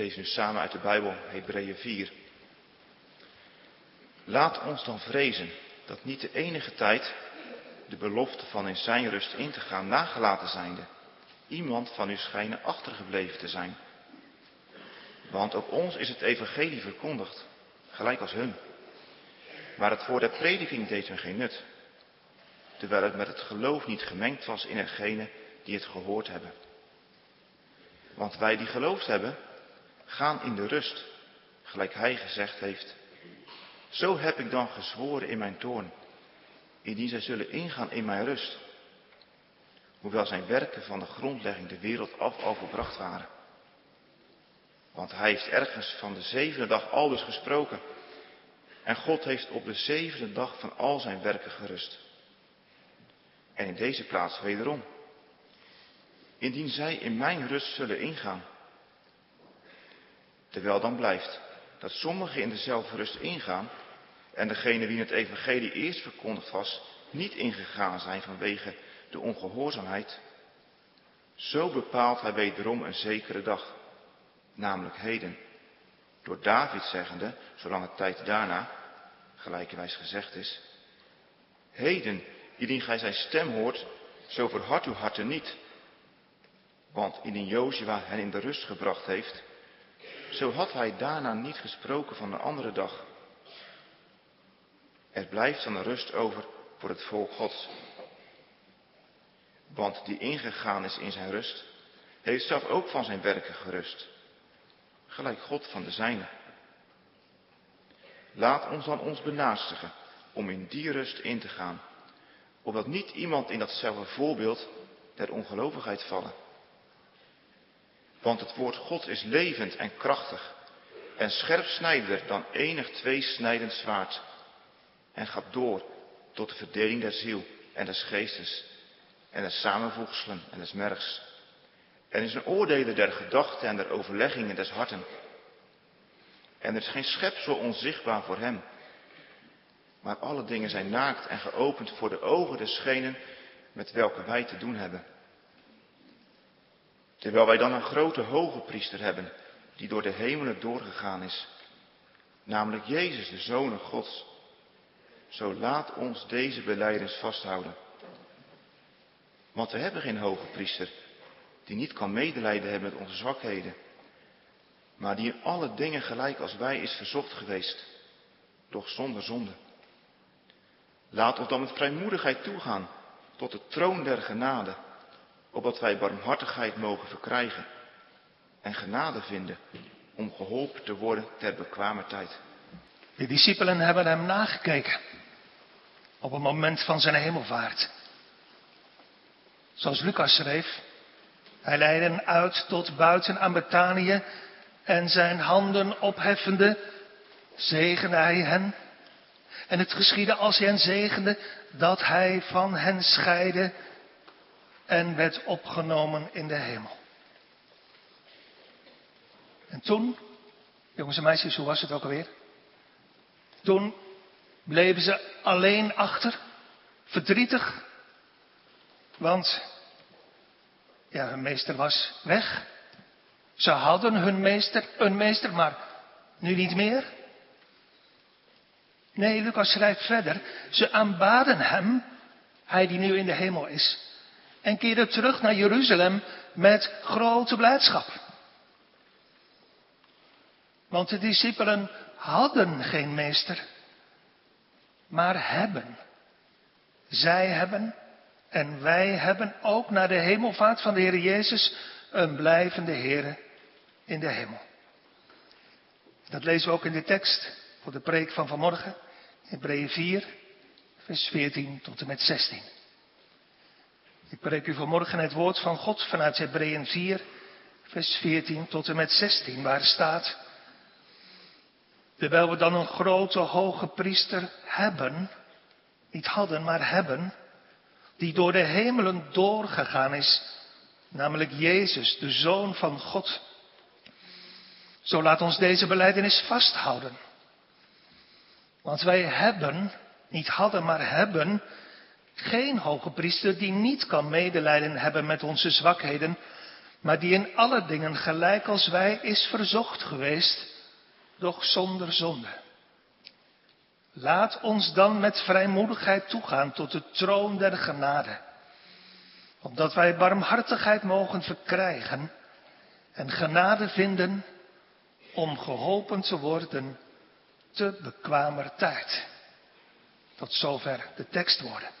lezen samen uit de Bijbel, Hebreeën 4. Laat ons dan vrezen dat niet de enige tijd de belofte van in zijn rust in te gaan nagelaten zijnde, iemand van u schijnen achtergebleven te zijn. Want ook ons is het evangelie verkondigd, gelijk als hun. Maar het woord der prediking deed hun geen nut, terwijl het met het geloof niet gemengd was in hetgene die het gehoord hebben. Want wij die geloofd hebben, gaan in de rust, gelijk hij gezegd heeft. Zo heb ik dan gezworen in mijn toorn, indien zij zullen ingaan in mijn rust, hoewel zijn werken van de grondlegging de wereld af al volbracht waren. Want hij heeft ergens van de zevende dag aldus gesproken. En God heeft op de zevende dag van al zijn werken gerust. En in deze plaats wederom. Indien zij in mijn rust zullen ingaan. Terwijl dan blijft dat sommigen in dezelfde rust ingaan en degene wie het evangelie eerst verkondigd was, niet ingegaan zijn vanwege de ongehoorzaamheid. Zo bepaalt hij wederom een zekere dag, namelijk heden. Door David zeggende, zolang het tijd daarna, gelijkerwijs gezegd is, Heden, indien gij zijn stem hoort, zo verhard uw harten niet. Want indien Jozua hen in de rust gebracht heeft, zo had hij daarna niet gesproken van de andere dag. Er blijft dan rust over voor het volk Gods. Want die ingegaan is in zijn rust, heeft zelf ook van zijn werken gerust. Gelijk God van de zijne. Laat ons dan ons benaastigen om in die rust in te gaan, opdat niet iemand in datzelfde voorbeeld der ongelovigheid vallen. Want het woord God is levend en krachtig en scherp snijder dan enig tweesnijdend zwaard en gaat door tot de verdeling der ziel en des geestes en de samenvoegselen en des mergs. En is een oordelen der gedachten en der overleggingen des harten. En er is geen schepsel onzichtbaar voor hem. Maar alle dingen zijn naakt en geopend voor de ogen desgenen met welke wij te doen hebben. Terwijl wij dan een grote hoge priester hebben, die door de hemelen doorgegaan is, namelijk Jezus, de Zoon Gods. Zo laat ons deze beleidens vasthouden. Want we hebben geen hoge priester, die niet kan medelijden hebben met onze zwakheden, maar die in alle dingen gelijk als wij is verzocht geweest, doch zonder zonde. Laat ons dan met vrijmoedigheid toegaan tot de troon der genade opdat wij barmhartigheid mogen verkrijgen en genade vinden om geholpen te worden ter bekwame tijd. De discipelen hebben hem nagekeken op het moment van zijn hemelvaart. Zoals Lucas schreef, hij leidde hen uit tot buiten aan Betanië en zijn handen opheffende zegende hij hen. En het geschiedde als hij hen zegende dat hij van hen scheidde en werd opgenomen in de hemel. En toen, jongens en meisjes, hoe was het ook alweer? Toen bleven ze alleen achter, verdrietig, want ja, hun meester was weg. Ze hadden hun meester, een meester, maar nu niet meer. Nee, Lucas schrijft verder, ze aanbaden hem, hij die nu in de hemel is, en keerde terug naar Jeruzalem met grote blijdschap. Want de discipelen hadden geen meester, maar hebben. Zij hebben en wij hebben ook naar de hemelvaart van de Heer Jezus een blijvende Heer in de hemel. Dat lezen we ook in de tekst voor de preek van vanmorgen, Hebreeën 4, vers 14 tot en met 16. Ik preek u vanmorgen het woord van God vanuit Hebreeën 4, vers 14 tot en met 16, waar staat, terwijl we dan een grote hoge priester hebben, niet hadden, maar hebben, die door de hemelen doorgegaan is, namelijk Jezus, de Zoon van God. Zo laat ons deze beleidenis vasthouden. Want wij hebben, niet hadden, maar hebben, geen hoge priester die niet kan medelijden hebben met onze zwakheden, maar die in alle dingen gelijk als wij is verzocht geweest, doch zonder zonde. Laat ons dan met vrijmoedigheid toegaan tot de troon der genade, opdat wij barmhartigheid mogen verkrijgen en genade vinden om geholpen te worden te bekwamer tijd. Tot zover de tekstwoorden.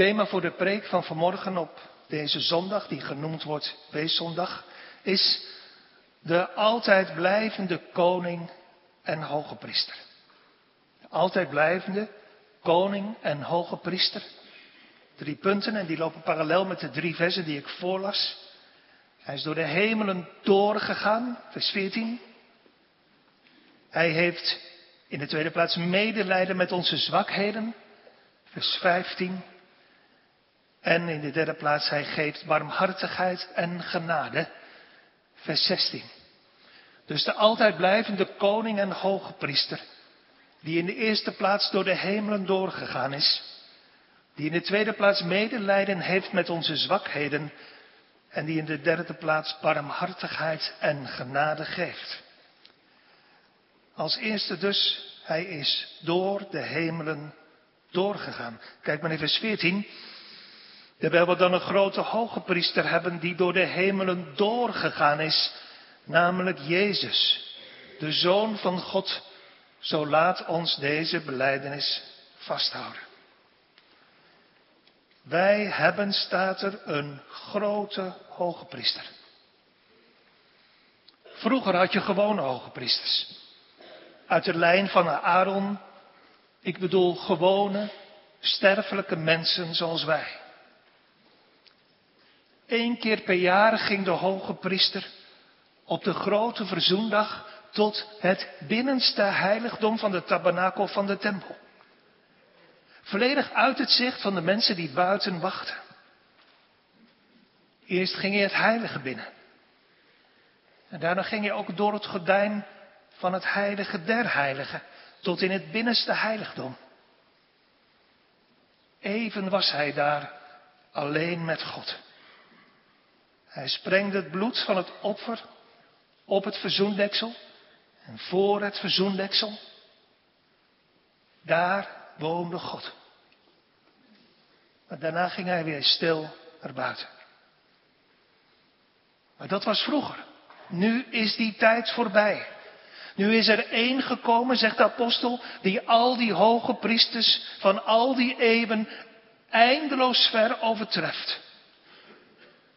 Thema voor de preek van vanmorgen op deze zondag, die genoemd wordt Weeszondag, is de altijd blijvende koning en hoge priester. De altijd blijvende koning en hoge priester. Drie punten en die lopen parallel met de drie versen die ik voorlas. Hij is door de hemelen doorgegaan, vers 14. Hij heeft in de tweede plaats medelijden met onze zwakheden, vers 15. En in de derde plaats, hij geeft barmhartigheid en genade, vers 16. Dus de altijd blijvende koning en hoge priester, die in de eerste plaats door de hemelen doorgegaan is, die in de tweede plaats medelijden heeft met onze zwakheden en die in de derde plaats barmhartigheid en genade geeft. Als eerste dus, hij is door de hemelen doorgegaan. Kijk maar in vers 14. Terwijl we dan een grote hoge priester hebben die door de hemelen doorgegaan is, namelijk Jezus, de Zoon van God, zo laat ons deze beleidenis vasthouden. Wij hebben, staat er, een grote hoge priester. Vroeger had je gewone hoge priesters. Uit de lijn van Aaron, ik bedoel gewone, sterfelijke mensen zoals wij. Eén keer per jaar ging de hoge priester op de grote verzoendag tot het binnenste heiligdom van de tabernakel van de tempel. Volledig uit het zicht van de mensen die buiten wachten. Eerst ging hij het heilige binnen. En daarna ging hij ook door het gordijn van het heilige der heiligen tot in het binnenste heiligdom. Even was hij daar alleen met God. Hij sprengde het bloed van het offer op het verzoendeksel en voor het verzoendeksel. Daar woonde God. Maar daarna ging hij weer stil naar buiten. Maar dat was vroeger. Nu is die tijd voorbij. Nu is er één gekomen, zegt de apostel, die al die hoge priesters van al die eeuwen eindeloos ver overtreft.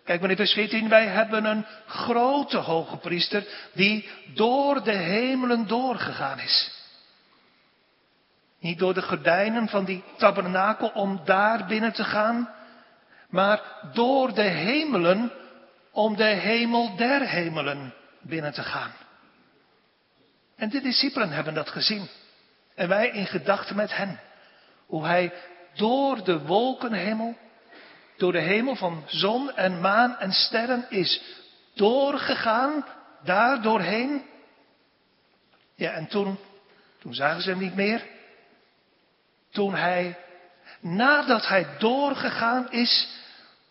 Kijk in vers 14, wij hebben een grote hoge priester die door de hemelen doorgegaan is. Niet door de gordijnen van die tabernakel om daar binnen te gaan, maar door de hemelen om de hemel der hemelen binnen te gaan. En de discipelen hebben dat gezien. En wij in gedachten met hen. Hoe hij door de wolkenhemel door de hemel van zon en maan en sterren is doorgegaan, daar doorheen. Ja, en toen, toen zagen ze hem niet meer. Toen hij, nadat hij doorgegaan is,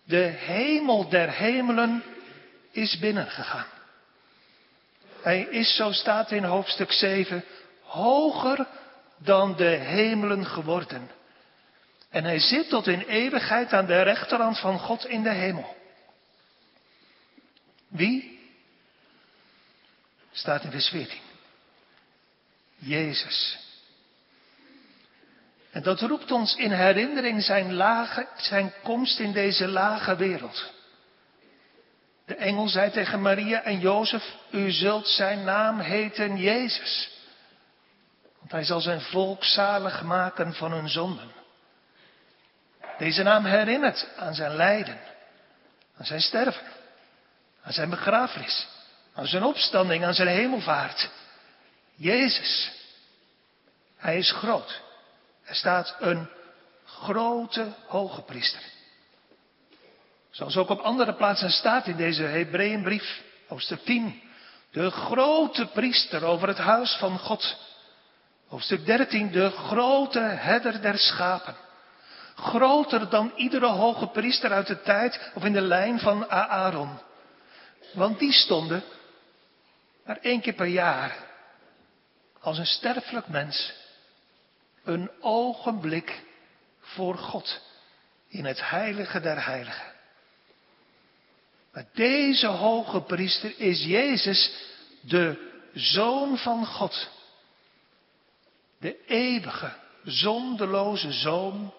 de hemel der hemelen is binnengegaan. Hij is, zo staat in hoofdstuk 7, hoger dan de hemelen geworden. En hij zit tot in eeuwigheid aan de rechterhand van God in de hemel. Wie? Staat in vers 14. Jezus. En dat roept ons in herinnering zijn, lage, zijn komst in deze lage wereld. De engel zei tegen Maria en Jozef, u zult zijn naam heten Jezus. Want hij zal zijn volk zalig maken van hun zonden. Deze naam herinnert aan zijn lijden, aan zijn sterven, aan zijn begrafenis, aan zijn opstanding, aan zijn hemelvaart. Jezus, hij is groot. Er staat een grote hoge priester. Zoals ook op andere plaatsen staat in deze Hebreeënbrief, hoofdstuk 10. De grote priester over het huis van God. Hoofdstuk 13, de grote herder der schapen. Groter dan iedere hoge priester uit de tijd of in de lijn van Aaron. Want die stonden maar één keer per jaar als een sterfelijk mens een ogenblik voor God in het heilige der heiligen. Maar deze hoge priester is Jezus, de Zoon van God. De eeuwige, zonderloze Zoon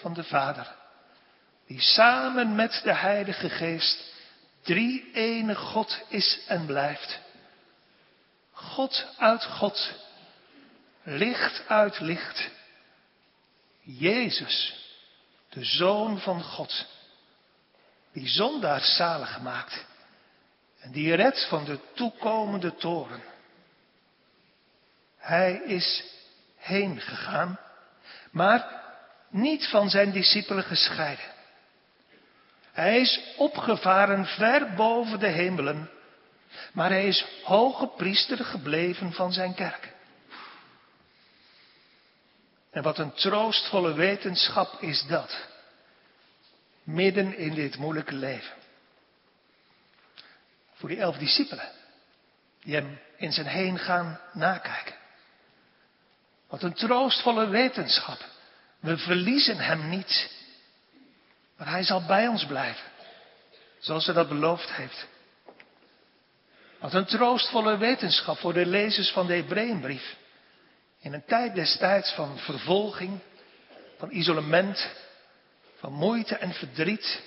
van de Vader. Die samen met de Heilige Geest drie ene God is en blijft. God uit God, licht uit licht. Jezus, de Zoon van God, die zondaar zalig gemaakt en die redt van de toekomende toren. Hij is heen gegaan, maar niet van zijn discipelen gescheiden. Hij is opgevaren ver boven de hemelen, maar hij is hoge priester gebleven van zijn kerk. En wat een troostvolle wetenschap is dat, midden in dit moeilijke leven. Voor die elf discipelen, die hem in zijn heen gaan nakijken. Wat een troostvolle wetenschap. We verliezen hem niet. Maar hij zal bij ons blijven. Zoals hij dat beloofd heeft. Wat een troostvolle wetenschap voor de lezers van de Hebreeënbrief. In een tijd destijds van vervolging, van isolement, van moeite en verdriet.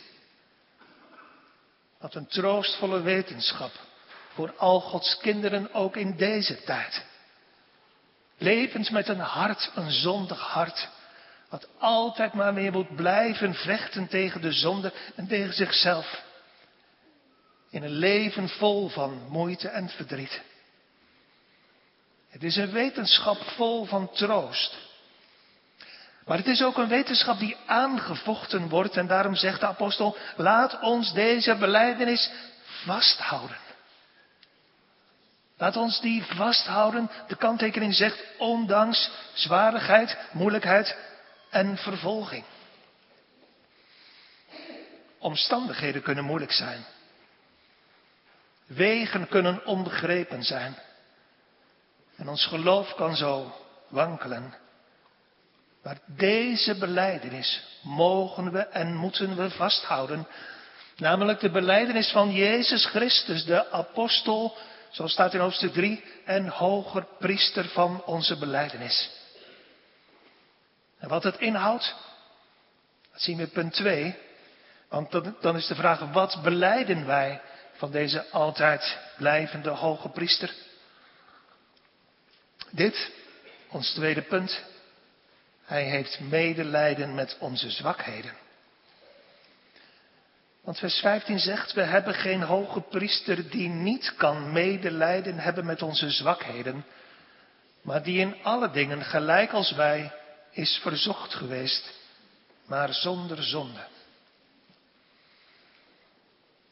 Wat een troostvolle wetenschap voor al Gods kinderen ook in deze tijd. Levens met een hart, een zondig hart. Wat altijd maar weer moet blijven vechten tegen de zonde en tegen zichzelf. In een leven vol van moeite en verdriet. Het is een wetenschap vol van troost. Maar het is ook een wetenschap die aangevochten wordt en daarom zegt de apostel, laat ons deze beleidenis vasthouden. Laat ons die vasthouden. De kanttekening zegt ondanks zwarigheid, moeilijkheid en vervolging. Omstandigheden kunnen moeilijk zijn. Wegen kunnen onbegrepen zijn. En ons geloof kan zo wankelen. Maar deze beleidenis mogen we en moeten we vasthouden. Namelijk de beleidenis van Jezus Christus, de apostel Zoals staat in hoofdstuk 3, en hoger priester van onze beleidenis. En wat het inhoudt, dat zien we in punt 2. Want dan is de vraag, wat beleiden wij van deze altijd blijvende hoge priester? Dit, ons tweede punt. Hij heeft medelijden met onze zwakheden. Want vers 15 zegt, we hebben geen hoge priester die niet kan medelijden hebben met onze zwakheden, maar die in alle dingen gelijk als wij is verzocht geweest, maar zonder zonde.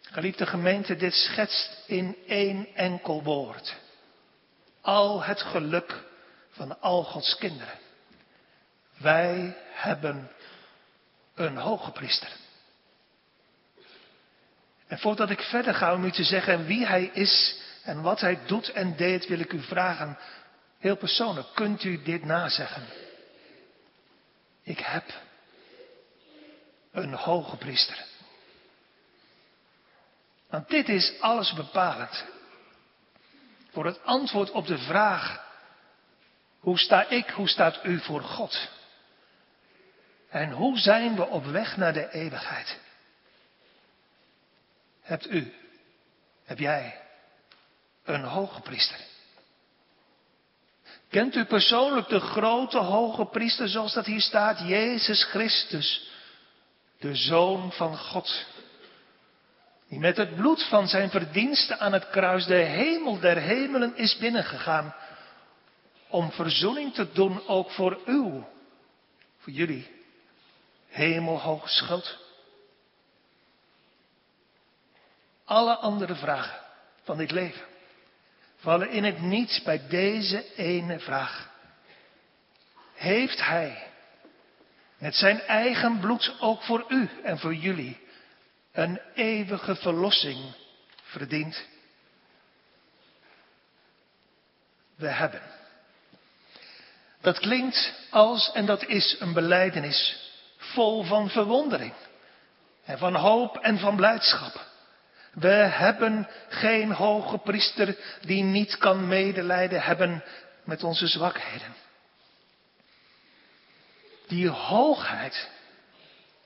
Geliefde gemeente, dit schetst in één enkel woord al het geluk van al Gods kinderen. Wij hebben een hoge priester. En voordat ik verder ga om u te zeggen wie hij is en wat hij doet en deed, wil ik u vragen, heel persoonlijk, kunt u dit nazeggen? Ik heb een hoge priester. Want dit is alles bepalend voor het antwoord op de vraag, hoe sta ik, hoe staat u voor God? En hoe zijn we op weg naar de eeuwigheid? hebt u, heb jij, een hoge priester. Kent u persoonlijk de grote hoge priester zoals dat hier staat, Jezus Christus, de Zoon van God, die met het bloed van zijn verdiensten aan het kruis de hemel der hemelen is binnengegaan, om verzoening te doen ook voor uw, voor jullie, hemelhoge schuld. Alle andere vragen van dit leven vallen in het niets bij deze ene vraag. Heeft Hij met zijn eigen bloed ook voor u en voor jullie een eeuwige verlossing verdient. We hebben. Dat klinkt als, en dat is een beleidenis, vol van verwondering en van hoop en van blijdschap. We hebben geen hoge priester die niet kan medelijden hebben met onze zwakheden. Die hoogheid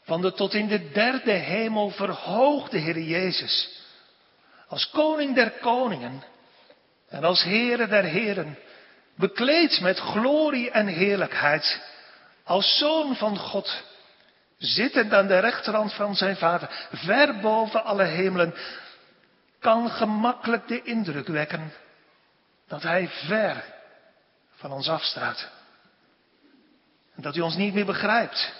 van de tot in de derde hemel verhoogde Heer Jezus, als koning der koningen en als Heere der heren, bekleed met glorie en heerlijkheid, als zoon van God, zittend aan de rechterhand van zijn vader, ver boven alle hemelen, kan gemakkelijk de indruk wekken dat hij ver van ons afstaat. En dat hij ons niet meer begrijpt.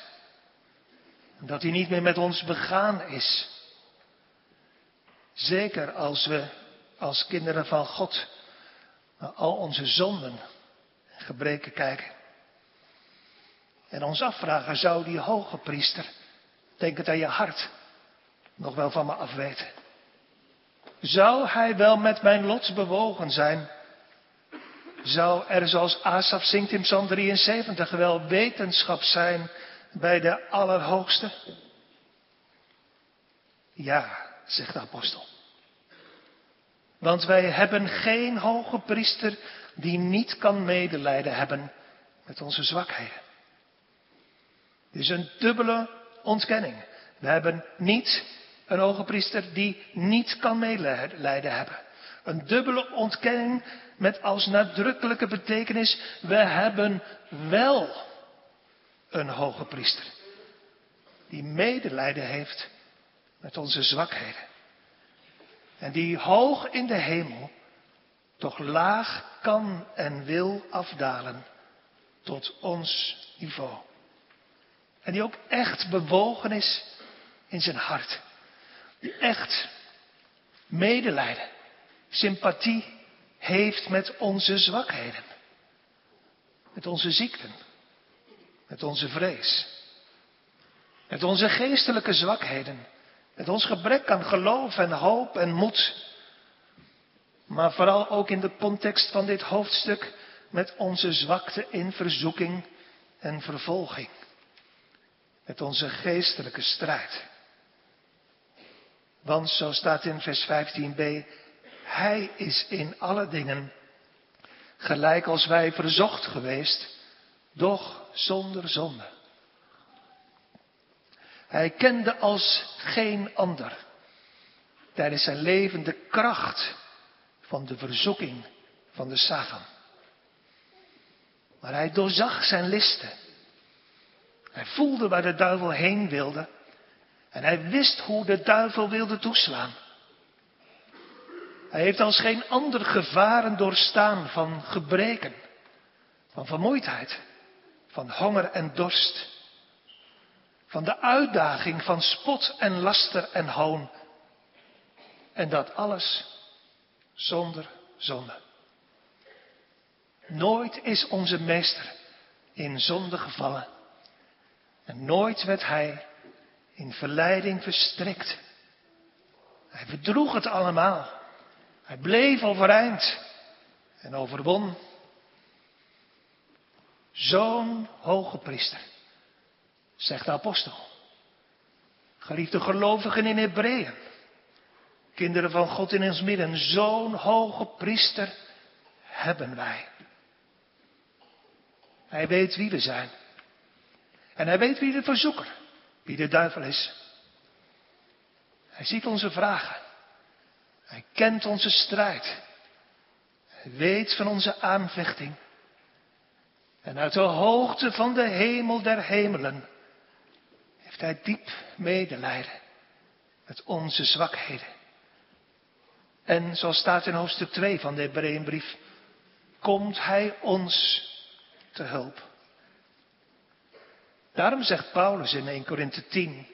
En dat hij niet meer met ons begaan is. Zeker als we als kinderen van God naar al onze zonden en gebreken kijken. En ons afvragen, zou die hoge priester, denk het aan je hart, nog wel van me afweten? Zou hij wel met mijn lot bewogen zijn? Zou er, zoals Asaf zingt in Psalm 73, wel wetenschap zijn bij de Allerhoogste? Ja, zegt de apostel. Want wij hebben geen hoge priester die niet kan medelijden hebben met onze zwakheden. Is een dubbele ontkenning. We hebben niet een hoge priester die niet kan medelijden hebben. Een dubbele ontkenning met als nadrukkelijke betekenis, we hebben wel een hoge priester. Die medelijden heeft met onze zwakheden. En die hoog in de hemel toch laag kan en wil afdalen tot ons niveau. En die ook echt bewogen is in zijn hart. Die echt medelijden, sympathie heeft met onze zwakheden. Met onze ziekten. Met onze vrees. Met onze geestelijke zwakheden. Met ons gebrek aan geloof en hoop en moed. Maar vooral ook in de context van dit hoofdstuk met onze zwakte in verzoeking en vervolging. Met onze geestelijke strijd. Want zo staat in vers 15b, Hij is in alle dingen gelijk als wij verzocht geweest, doch zonder zonde. Hij kende als geen ander tijdens zijn leven de kracht van de verzoeking van de Satan. Maar hij doorzag zijn listen. Hij voelde waar de duivel heen wilde. En hij wist hoe de duivel wilde toeslaan. Hij heeft als geen ander gevaren doorstaan van gebreken, van vermoeidheid, van honger en dorst. Van de uitdaging van spot en laster en hoon. En dat alles zonder zonde. Nooit is onze meester in zonde gevallen. En nooit werd hij in verleiding verstrikt. Hij verdroeg het allemaal. Hij bleef overeind en overwon. Zo'n hoge priester zegt de apostel. Geliefde gelovigen in Hebreeën. Kinderen van God in ons midden. Zo'n hoge priester hebben wij. Hij weet wie we zijn. En hij weet wie de verzoeker, wie de duivel is. Hij ziet onze vragen. Hij kent onze strijd. Hij weet van onze aanvechting. En uit de hoogte van de hemel der hemelen heeft hij diep medelijden met onze zwakheden. En zoals staat in hoofdstuk 2 van de Hebreeënbrief, komt hij ons te hulp. Daarom zegt Paulus in 1 Korinthe 10,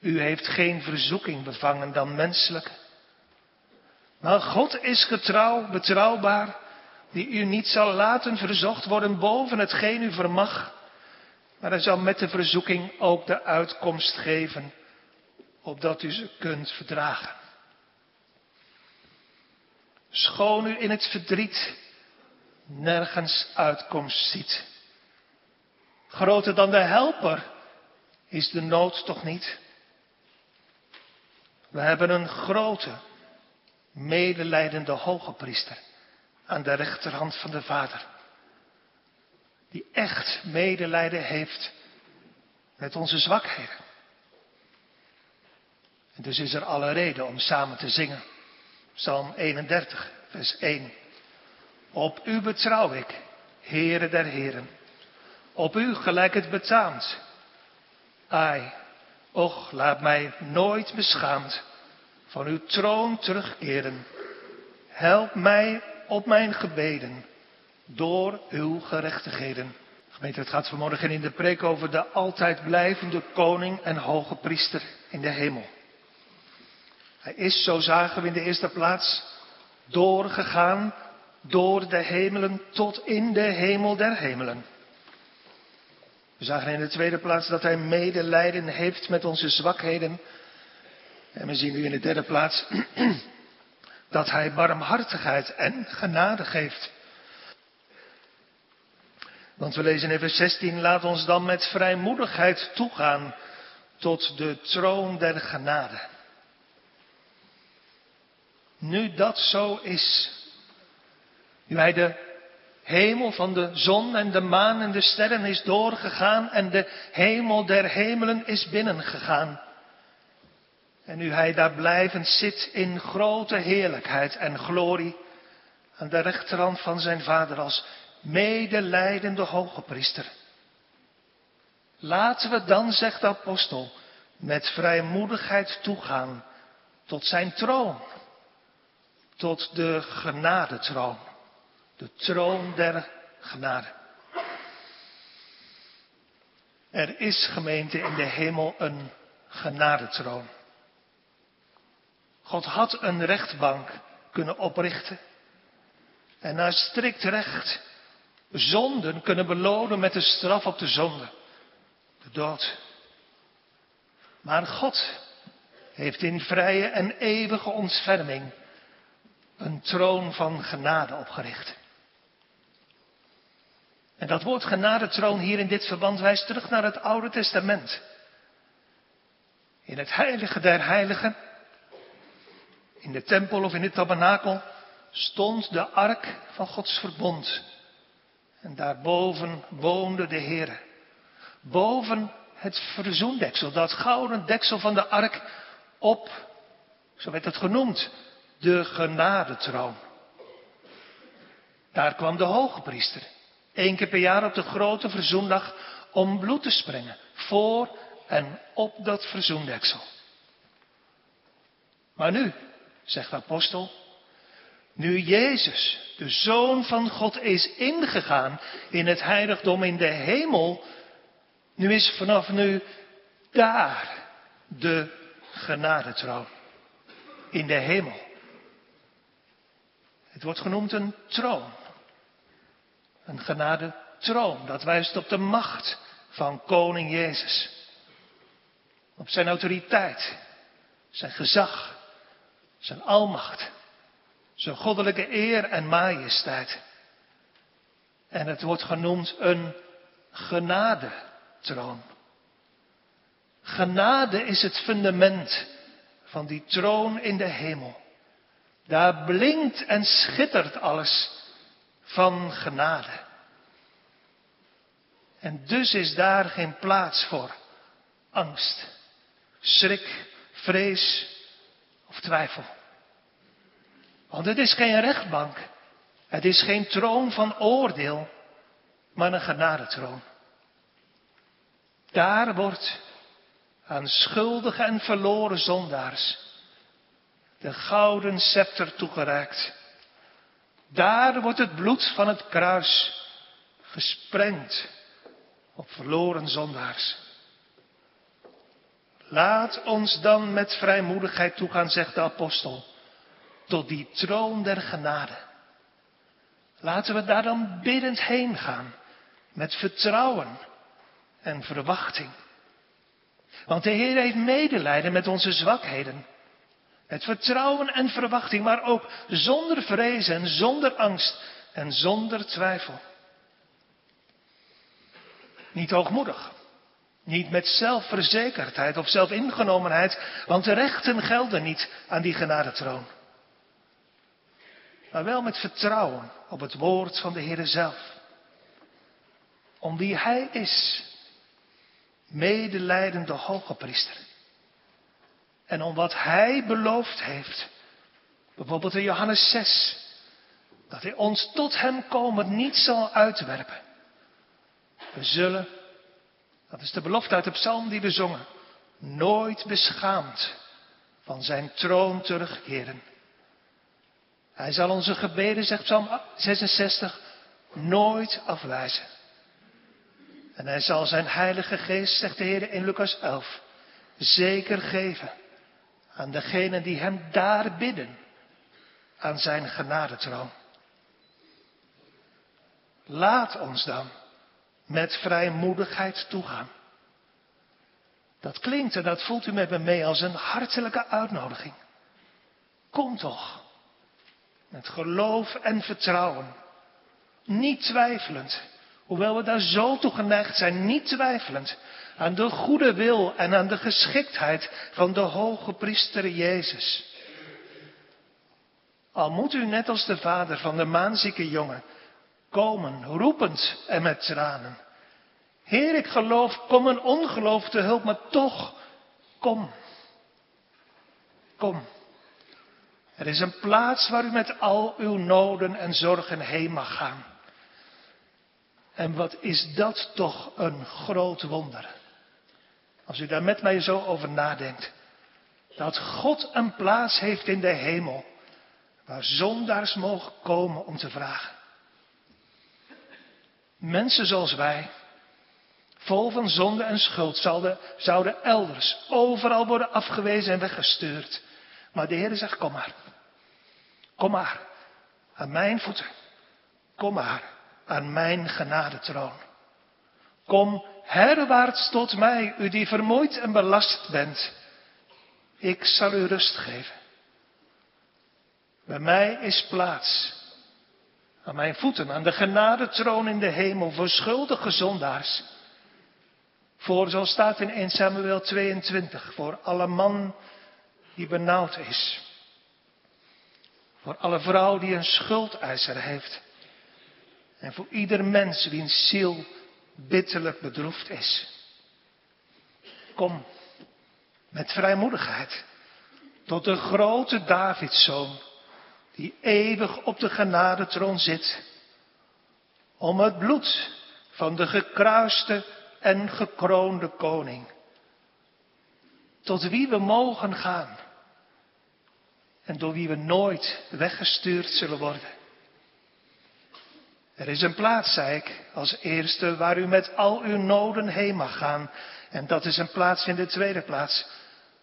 u heeft geen verzoeking bevangen dan menselijke. Maar God is getrouw, betrouwbaar, die u niet zal laten verzocht worden boven hetgeen u vermag, Maar hij zal met de verzoeking ook de uitkomst geven, opdat u ze kunt verdragen. Schoon u in het verdriet nergens uitkomst ziet. Groter dan de helper is de nood toch niet? We hebben een grote, medelijdende hoge priester aan de rechterhand van de Vader. Die echt medelijden heeft met onze zwakheden. En dus is er alle reden om samen te zingen. Psalm 31, vers 1. Op u betrouw ik, Heere der Heren. Op u gelijk het betaamt. Ai, och, laat mij nooit beschaamd van uw troon terugkeren. Help mij op mijn gebeden door uw gerechtigheden. Gemeente, het gaat vanmorgen in de preek over de altijd blijvende koning en hoge priester in de hemel. Hij is, zo zagen we in de eerste plaats, doorgegaan door de hemelen tot in de hemel der hemelen. We zagen in de tweede plaats dat hij medelijden heeft met onze zwakheden. En we zien nu in de derde plaats dat hij barmhartigheid en genade geeft. Want we lezen in vers 16, laat ons dan met vrijmoedigheid toegaan tot de troon der genade. Nu dat zo is, nu hij de hemel van de zon en de maan en de sterren is doorgegaan en de hemel der hemelen is binnengegaan. En nu hij daar blijvend zit in grote heerlijkheid en glorie aan de rechterhand van zijn vader als medelijdende hoge priester. Laten we dan, zegt de apostel, met vrijmoedigheid toegaan tot zijn troon, tot de genadetroon, de troon der genade. Er is gemeente in de hemel een genadetroon. God had een rechtbank kunnen oprichten en naar strikt recht zonden kunnen belonen met de straf op de zonde, de dood. Maar God heeft in vrije en eeuwige ontferming een troon van genade opgericht. En dat woord genadetroon hier in dit verband wijst terug naar het Oude Testament. In het heilige der heiligen, in de tempel of in het tabernakel, stond de ark van Gods verbond. En daarboven woonde de Heer. Boven het verzoendeksel, dat gouden deksel van de ark op, zo werd het genoemd, de genadetroon. Daar kwam de hoge één keer per jaar op de grote verzoendag, om bloed te sprengen, voor en op dat verzoendeksel. Maar nu, zegt de apostel, nu Jezus, de Zoon van God, is ingegaan in het heiligdom in de hemel, nu is vanaf nu daar de genadetroon. In de hemel. Het wordt genoemd een troon. Een genadetroon. Dat wijst op de macht van koning Jezus. Op zijn autoriteit, zijn gezag, zijn almacht. Zijn goddelijke eer en majesteit. En het wordt genoemd een genadetroon. Genade is het fundament van die troon in de hemel. Daar blinkt en schittert alles van genade. En dus is daar geen plaats voor angst, schrik, vrees of twijfel. Want het is geen rechtbank. Het is geen troon van oordeel, maar een genadetroon. Daar wordt aan schuldige en verloren zondaars de gouden scepter toegereikt. Daar wordt het bloed van het kruis gesprengd op verloren zondaars. Laat ons dan met vrijmoedigheid toegaan, zegt de apostel tot die troon der genade. Laten we daar dan biddend heen gaan, met vertrouwen en verwachting. Want de Heer heeft medelijden met onze zwakheden. Met vertrouwen en verwachting, maar ook zonder vrees en zonder angst en zonder twijfel. Niet hoogmoedig, niet met zelfverzekerdheid of zelfingenomenheid, want de rechten gelden niet aan die genadetroon. Maar wel met vertrouwen op het woord van de Heer zelf. Om wie Hij is, medelijdende hoge priester. En om wat Hij beloofd heeft, bijvoorbeeld in Johannes 6, dat Hij ons tot Hem komen niet zal uitwerpen. We zullen dat is de belofte uit de psalm die we zongen. Nooit beschaamd van zijn troon terugkeren. Hij zal onze gebeden, zegt Psalm 66, nooit afwijzen. En hij zal zijn heilige geest, zegt de Heer in Lucas 11, zeker geven aan degenen die hem daar bidden, aan zijn genadetroon. Laat ons dan met vrijmoedigheid toegaan. Dat klinkt en dat voelt u met me mee als een hartelijke uitnodiging. Kom toch. Met geloof en vertrouwen. Niet twijfelend. Hoewel we daar zo toe geneigd zijn, niet twijfelend aan de goede wil en aan de geschiktheid van de hoge priester Jezus. Al moet u net als de vader van de maanzieke jongen komen, roepend en met tranen. Heer, ik geloof, kom een ongeloof te hulp, maar toch, kom. Kom. Er is een plaats waar u met al uw noden en zorgen heen mag gaan. En wat is dat toch een groot wonder. Als u daar met mij zo over nadenkt. Dat God een plaats heeft in de hemel. Waar zondaars mogen komen om te vragen. Mensen zoals wij, vol van zonde en schuld, zouden, elders overal worden afgewezen en weggestuurd. Maar de Heer zegt, kom maar. Kom maar. Aan mijn voeten. Kom maar. Aan mijn genadetroon. Kom herwaarts tot mij, u die vermoeid en belast bent. Ik zal u rust geven. Bij mij is plaats aan mijn voeten, aan de genadetroon in de hemel voor schuldige zondaars. Voor, zoals staat in 1 Samuel 22, voor alle man die benauwd is. Voor alle vrouw die een schuldeiser heeft. En voor ieder mens wiens ziel bitterlijk bedroefd is. Kom met vrijmoedigheid tot de grote Davidszoon die eeuwig op de genadetroon zit, om het bloed van de gekruiste en gekroonde koning, tot wie we mogen gaan en door wie we nooit weggestuurd zullen worden. Er is een plaats, zei ik, als eerste waar u met al uw noden heen mag gaan. En dat is een plaats in de tweede plaats,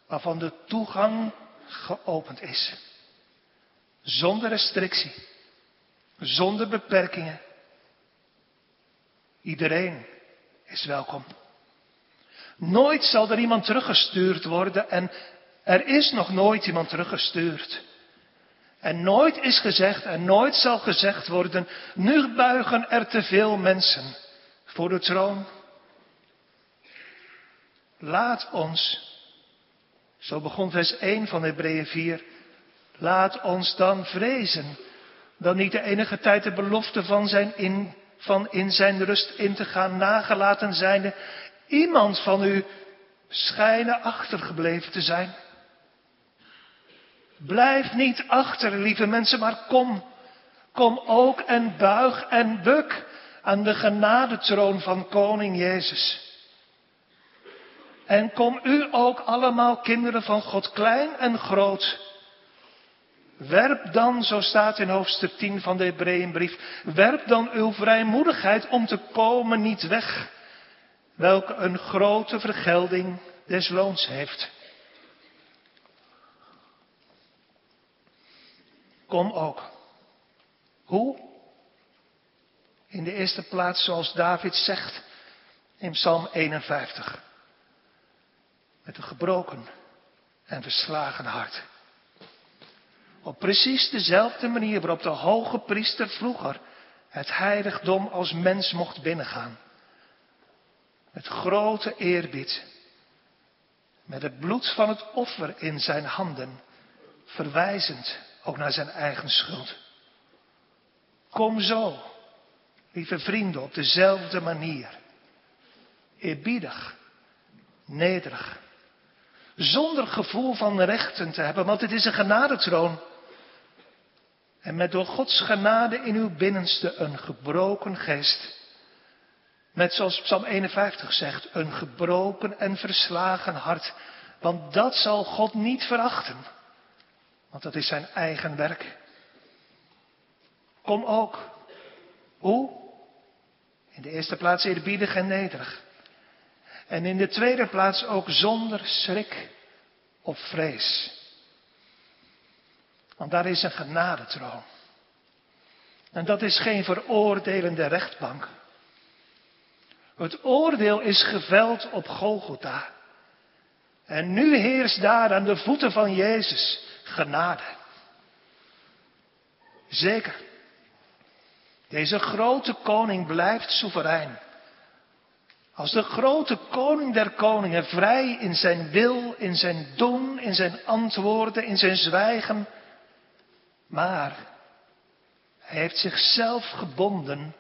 waarvan de toegang geopend is. Zonder restrictie. Zonder beperkingen. Iedereen is welkom. Nooit zal er iemand teruggestuurd worden en er is nog nooit iemand teruggestuurd. En nooit is gezegd en nooit zal gezegd worden, nu buigen er te veel mensen voor de troon. Laat ons, zo begon vers 1 van Hebreeën 4, Laat ons dan vrezen dat niet de enige tijd de belofte van, zijn in, van in zijn rust in te gaan nagelaten zijnde iemand van u schijnen achtergebleven te zijn. Blijf niet achter, lieve mensen, maar kom. Kom ook en buig en buk aan de genadetroon van Koning Jezus. En kom u ook allemaal kinderen van God, klein en groot, Werp dan, zo staat in hoofdstuk 10 van de Hebreeënbrief, werp dan uw vrijmoedigheid om te komen niet weg, welke een grote vergelding des loons heeft. Kom ook. Hoe? In de eerste plaats, zoals David zegt in Psalm 51. Met een gebroken en verslagen hart. Op precies dezelfde manier waarop de hoge priester vroeger het heiligdom als mens mocht binnengaan. Met grote eerbied. Met het bloed van het offer in zijn handen. Verwijzend ook naar zijn eigen schuld. Kom zo, lieve vrienden, op dezelfde manier. Eerbiedig, nederig. Zonder gevoel van rechten te hebben, want het is een genadetroon. En met door Gods genade in uw binnenste een gebroken geest. Net zoals Psalm 51 zegt, een gebroken en verslagen hart. Want dat zal God niet verachten. Want dat is zijn eigen werk. Kom ook. Hoe? In de eerste plaats eerbiedig en nederig. En in de tweede plaats ook zonder schrik of vrees. Want daar is een genadetroon. En dat is geen veroordelende rechtbank. Het oordeel is geveld op Golgotha. En nu heerst daar aan de voeten van Jezus genade. Zeker. Deze grote koning blijft soeverein. Als de grote koning der koningen vrij in zijn wil, in zijn doen, in zijn antwoorden, in zijn zwijgen. Maar hij heeft zichzelf gebonden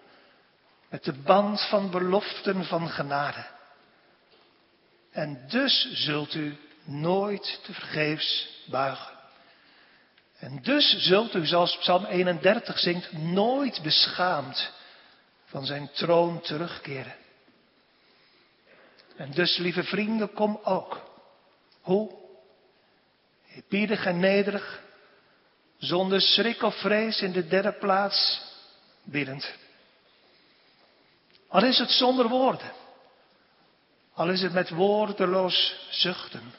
met de band van beloften van genade. En dus zult u nooit te vergeefs buigen. En dus zult u, zoals Psalm 31 zingt, nooit beschaamd van zijn troon terugkeren. En dus, lieve vrienden, kom ook. Hoe? Eerbiedig en nederig, zonder schrik of vrees in de derde plaats, biddend. Al is het zonder woorden, al is het met woordeloos zuchten.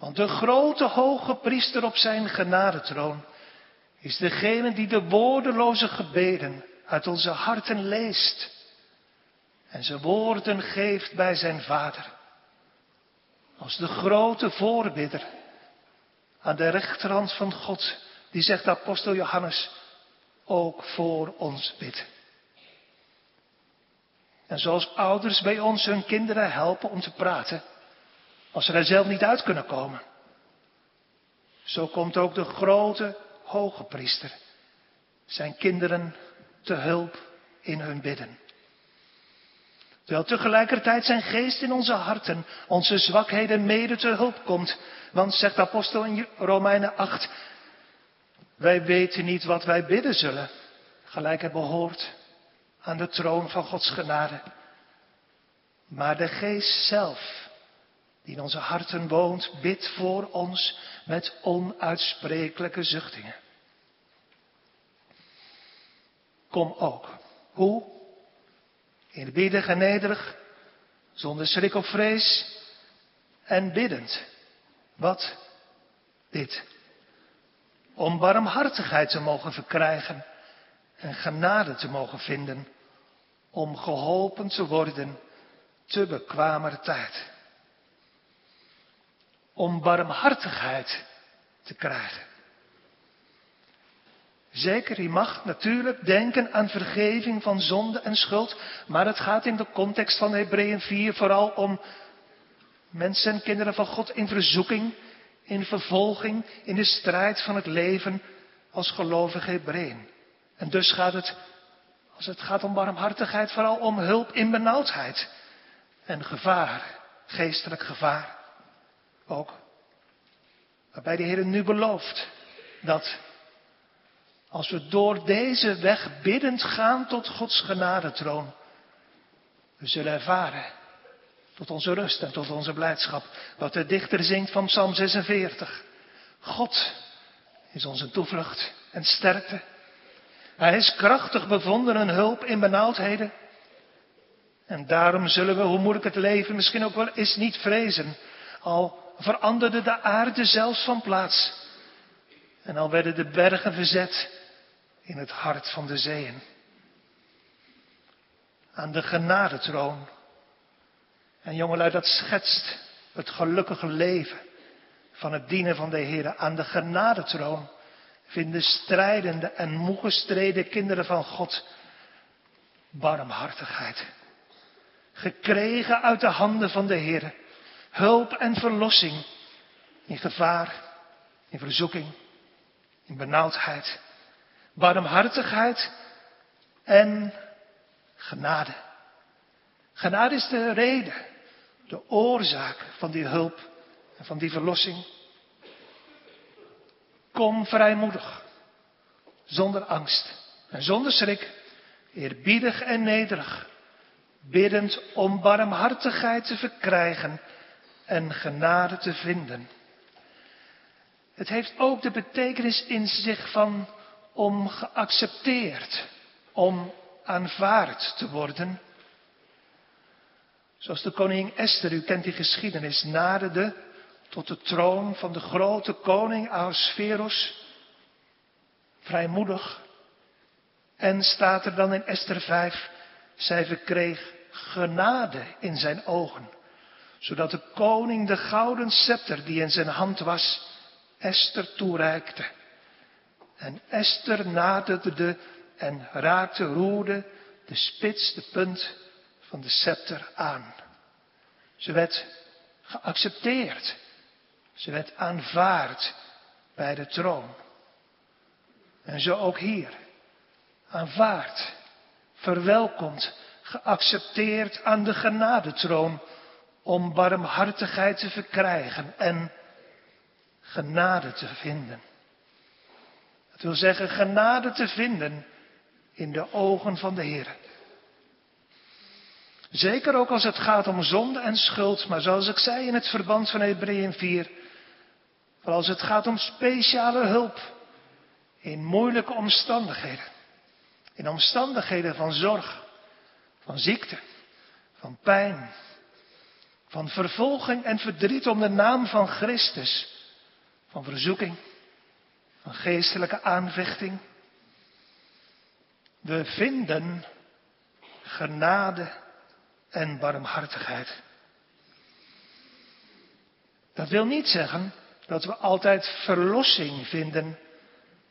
Want de grote hoge priester op zijn genadetroon is degene die de woordeloze gebeden uit onze harten leest en zijn woorden geeft bij zijn vader. Als de grote voorbidder aan de rechterhand van God, die zegt apostel Johannes, ook voor ons bid. En zoals ouders bij ons hun kinderen helpen om te praten, als ze er zelf niet uit kunnen komen. Zo komt ook de grote hoge priester zijn kinderen te hulp in hun bidden. Terwijl tegelijkertijd zijn geest in onze harten onze zwakheden mede te hulp komt. Want zegt de apostel in Romeinen 8, wij weten niet wat wij bidden zullen, gelijk het behoort aan de troon van Gods genade. Maar de geest zelf, die in onze harten woont, bidt voor ons met onuitsprekelijke zuchtingen. Kom ook. Hoe? Eerbiedig en nederig, zonder schrik of vrees en biddend. Wat? Dit. Om barmhartigheid te mogen verkrijgen en genade te mogen vinden. Om geholpen te worden te bekwamer tijd. Om barmhartigheid te krijgen. Zeker, je mag natuurlijk denken aan vergeving van zonde en schuld, maar het gaat in de context van Hebreeën 4 vooral om mensen en kinderen van God in verzoeking, in vervolging, in de strijd van het leven als gelovige Hebreeën. En dus gaat het, als het gaat om barmhartigheid, vooral om hulp in benauwdheid en gevaar, geestelijk gevaar ook. Waarbij de Heer nu belooft dat als we door deze weg biddend gaan tot Gods genadetroon, we zullen ervaren tot onze rust en tot onze blijdschap wat de dichter zingt van Psalm 46. God is onze toevlucht en sterkte. Hij is krachtig bevonden een hulp in benauwdheden. En daarom zullen we, hoe moeilijk het leven misschien ook wel is, niet vrezen. Al veranderde de aarde zelfs van plaats. En al werden de bergen verzet in het hart van de zeeën. aan de genadetroon. En jongelui, dat schetst het gelukkige leven van het dienen van de Heer. Aan de genadetroon vinden strijdende en moegestreden kinderen van God barmhartigheid. Gekregen uit de handen van de Heer. Hulp en verlossing in gevaar, in verzoeking, in benauwdheid. Barmhartigheid en genade. Genade is de reden, de oorzaak van die hulp en van die verlossing. Kom vrijmoedig, zonder angst en zonder schrik, eerbiedig en nederig, biddend om barmhartigheid te verkrijgen en genade te vinden. Het heeft ook de betekenis in zich van om geaccepteerd, om aanvaard te worden. Zoals de koningin Esther, u kent die geschiedenis, naderde tot de troon van de grote koning Ahasveros, vrijmoedig. En staat er dan in Esther 5, zij verkreeg genade in zijn ogen, zodat de koning de gouden scepter die in zijn hand was, Esther toereikte. En Esther naderde en raakte, roerde de spits, de punt van de scepter aan. Ze werd geaccepteerd. Ze werd aanvaard bij de troon. En zo ook hier. Aanvaard, verwelkomd, geaccepteerd aan de genadetroon om barmhartigheid te verkrijgen en genade te vinden. Dat wil zeggen genade te vinden in de ogen van de Heer. Zeker ook als het gaat om zonde en schuld, maar zoals ik zei in het verband van Hebreeën 4, vooral als het gaat om speciale hulp in moeilijke omstandigheden. In omstandigheden van zorg, van ziekte, van pijn, van vervolging en verdriet om de naam van Christus, van verzoeking, van geestelijke aanvechting. We vinden genade en barmhartigheid. Dat wil niet zeggen dat we altijd verlossing vinden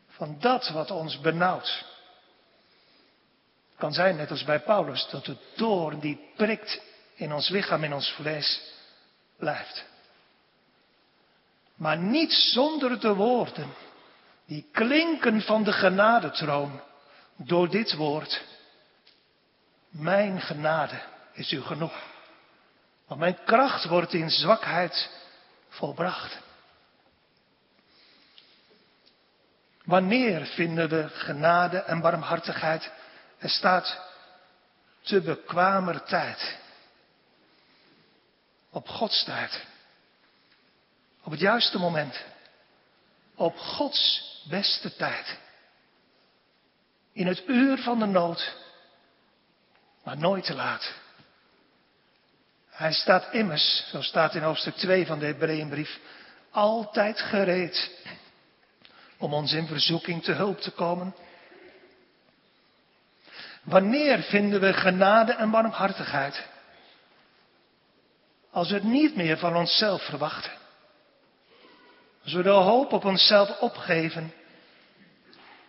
van dat wat ons benauwt. Het kan zijn, net als bij Paulus, dat de doorn die prikt in ons lichaam, in ons vlees, blijft. Maar niet zonder de woorden die klinken van de genadetroon door dit woord. Mijn genade is u genoeg. Want mijn kracht wordt in zwakheid volbracht. Wanneer vinden we genade en barmhartigheid? Er staat te bekwamer tijd. Op Gods tijd. Op het juiste moment. Op Gods beste tijd. In het uur van de nood. Maar nooit te laat. Hij staat immers, zo staat in hoofdstuk 2 van de Hebreeënbrief, altijd gereed om ons in verzoeking te hulp te komen. Wanneer vinden we genade en barmhartigheid? Als we het niet meer van onszelf verwachten. Als we de hoop op onszelf opgeven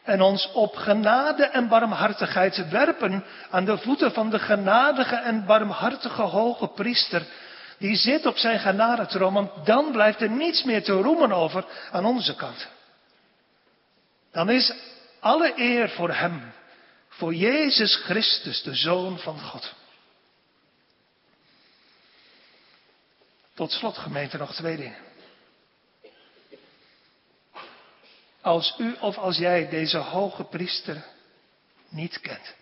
en ons op genade en barmhartigheid werpen aan de voeten van de genadige en barmhartige hoge priester, die zit op zijn genadetroon, want dan blijft er niets meer te roemen over aan onze kant. Dan is alle eer voor Hem, voor Jezus Christus, de Zoon van God. Tot slot, gemeente, nog twee dingen. Als u of als jij deze hoge priester niet kent.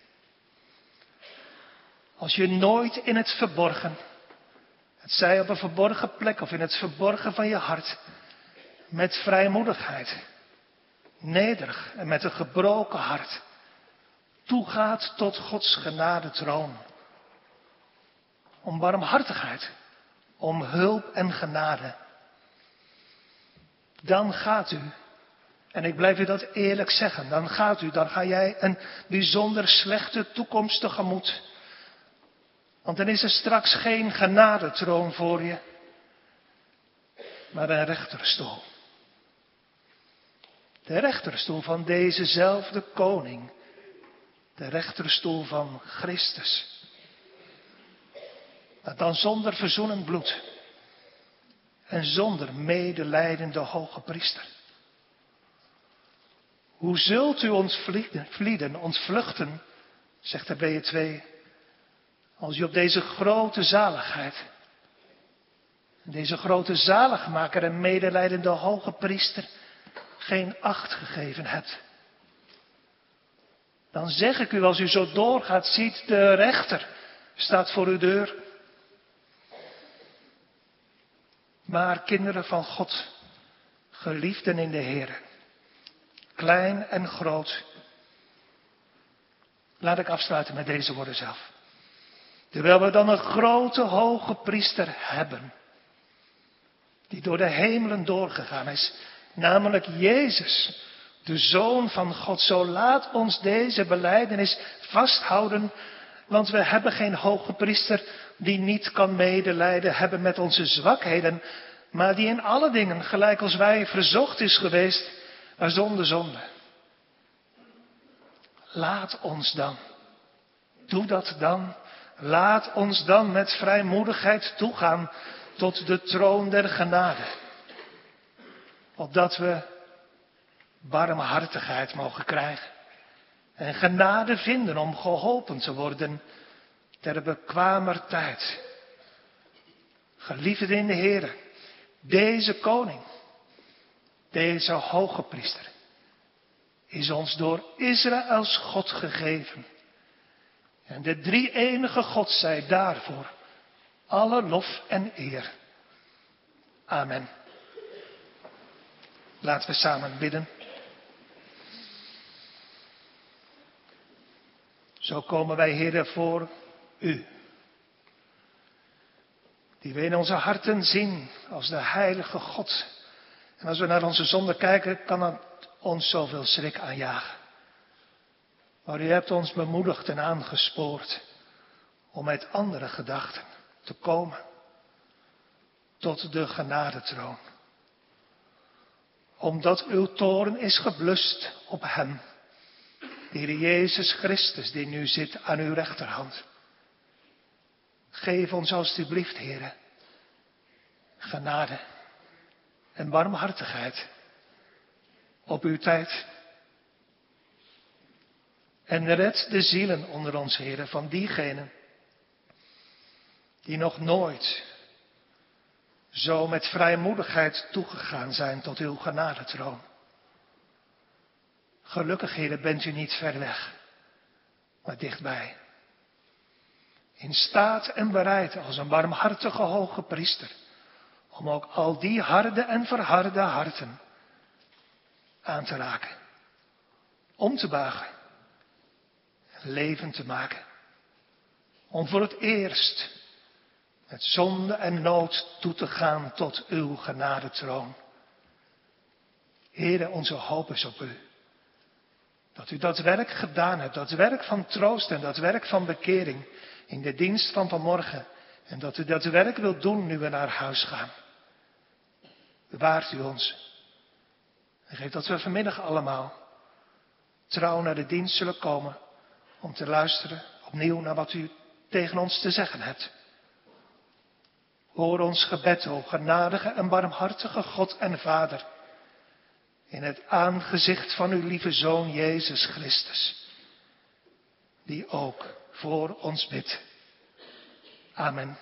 Als je nooit in het verborgen, het zij op een verborgen plek of in het verborgen van je hart, met vrijmoedigheid, nederig en met een gebroken hart, toegaat tot Gods genade troon. Om barmhartigheid, om hulp en genade. Dan gaat u en ik blijf u dat eerlijk zeggen. Dan gaat u, dan ga jij een bijzonder slechte toekomst tegemoet. Want dan is er straks geen genadetroon voor je, maar een rechterstoel. De rechterstoel van dezezelfde koning. De rechterstoel van Christus. Dan zonder verzoenend bloed. En zonder medelijdende hoge priester. Hoe zult u ons vlieden, ons vluchten, zegt de 2, als u op deze grote zaligheid, deze grote zaligmaker en medelijdende hoge priester geen acht gegeven hebt. Dan zeg ik u, als u zo doorgaat, ziet de rechter staat voor uw deur. Maar kinderen van God, geliefden in de Heer, klein en groot. Laat ik afsluiten met deze woorden zelf. Terwijl we dan een grote hoge priester hebben, die door de hemelen doorgegaan is, namelijk Jezus, de Zoon van God. Zo laat ons deze beleidenis vasthouden, want we hebben geen hoge priester die niet kan medelijden hebben met onze zwakheden, maar die in alle dingen, gelijk als wij, verzocht is geweest, maar zonder zonde. Laat ons dan, doe dat dan, laat ons dan met vrijmoedigheid toegaan tot de troon der genade. Opdat we barmhartigheid mogen krijgen en genade vinden om geholpen te worden ter bekwamer tijd. Geliefde in de Heer, deze koning, deze hoge priester, is ons door Israëls God gegeven. En de drie enige God zij daarvoor alle lof en eer. Amen. Laten we samen bidden. Zo komen wij, Heer, voor U. Die we in onze harten zien als de heilige God. En als we naar onze zonde kijken, kan het ons zoveel schrik aanjagen. Maar u hebt ons bemoedigd en aangespoord om met andere gedachten te komen tot de genadetroon omdat uw toren is geblust op hem. Heer Jezus Christus, die nu zit aan uw rechterhand. Geef ons alstublieft, Heer, genade en barmhartigheid op uw tijd. En red de zielen onder ons, Heer, van diegenen die nog nooit zo met vrijmoedigheid toegegaan zijn tot uw genadetroon. Gelukkig, heren, bent u niet ver weg, maar dichtbij. In staat en bereid als een warmhartige hoge priester, om ook al die harde en verharde harten aan te raken, om te buigen, levend te maken, om voor het eerst met zonde en nood toe te gaan tot uw genadetroon. Heere, onze hoop is op u. Dat u dat werk gedaan hebt, dat werk van troost en dat werk van bekering in de dienst van vanmorgen. En dat u dat werk wilt doen nu we naar huis gaan. Bewaart u ons. En geef dat we vanmiddag allemaal trouw naar de dienst zullen komen om te luisteren opnieuw naar wat u tegen ons te zeggen hebt. Hoor ons gebed, o genadige en barmhartige God en Vader, in het aangezicht van uw lieve Zoon Jezus Christus, die ook voor ons bidt. Amen.